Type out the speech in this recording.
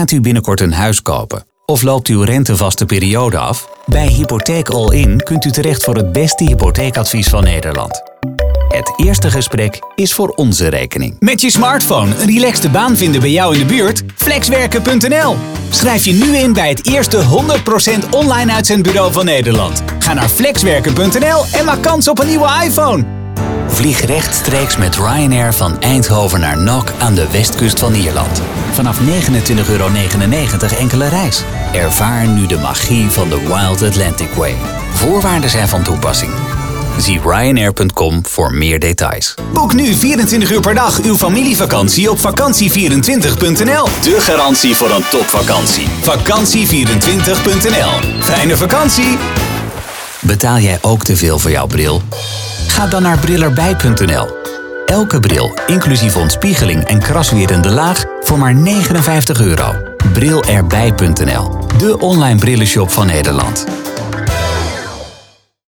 Gaat u binnenkort een huis kopen? Of loopt uw rentevaste periode af? Bij Hypotheek All-in kunt u terecht voor het beste hypotheekadvies van Nederland. Het eerste gesprek is voor onze rekening. Met je smartphone een relaxte baan vinden bij jou in de buurt? Flexwerken.nl. Schrijf je nu in bij het eerste 100% online uitzendbureau van Nederland. Ga naar flexwerken.nl en maak kans op een nieuwe iPhone. Vlieg rechtstreeks met Ryanair van Eindhoven naar Nok aan de westkust van Ierland. Vanaf 29,99 euro enkele reis. Ervaar nu de magie van de Wild Atlantic Way. Voorwaarden zijn van toepassing. Zie Ryanair.com voor meer details. Boek nu 24 uur per dag uw familievakantie op vakantie24.nl. De garantie voor een topvakantie. Vakantie24.nl. Fijne vakantie! Betaal jij ook te veel voor jouw bril? Ga dan naar brillerbij.nl. Elke bril, inclusief ontspiegeling en kraswerende laag, voor maar 59 euro. Brilerbij.nl, de online brillenshop van Nederland.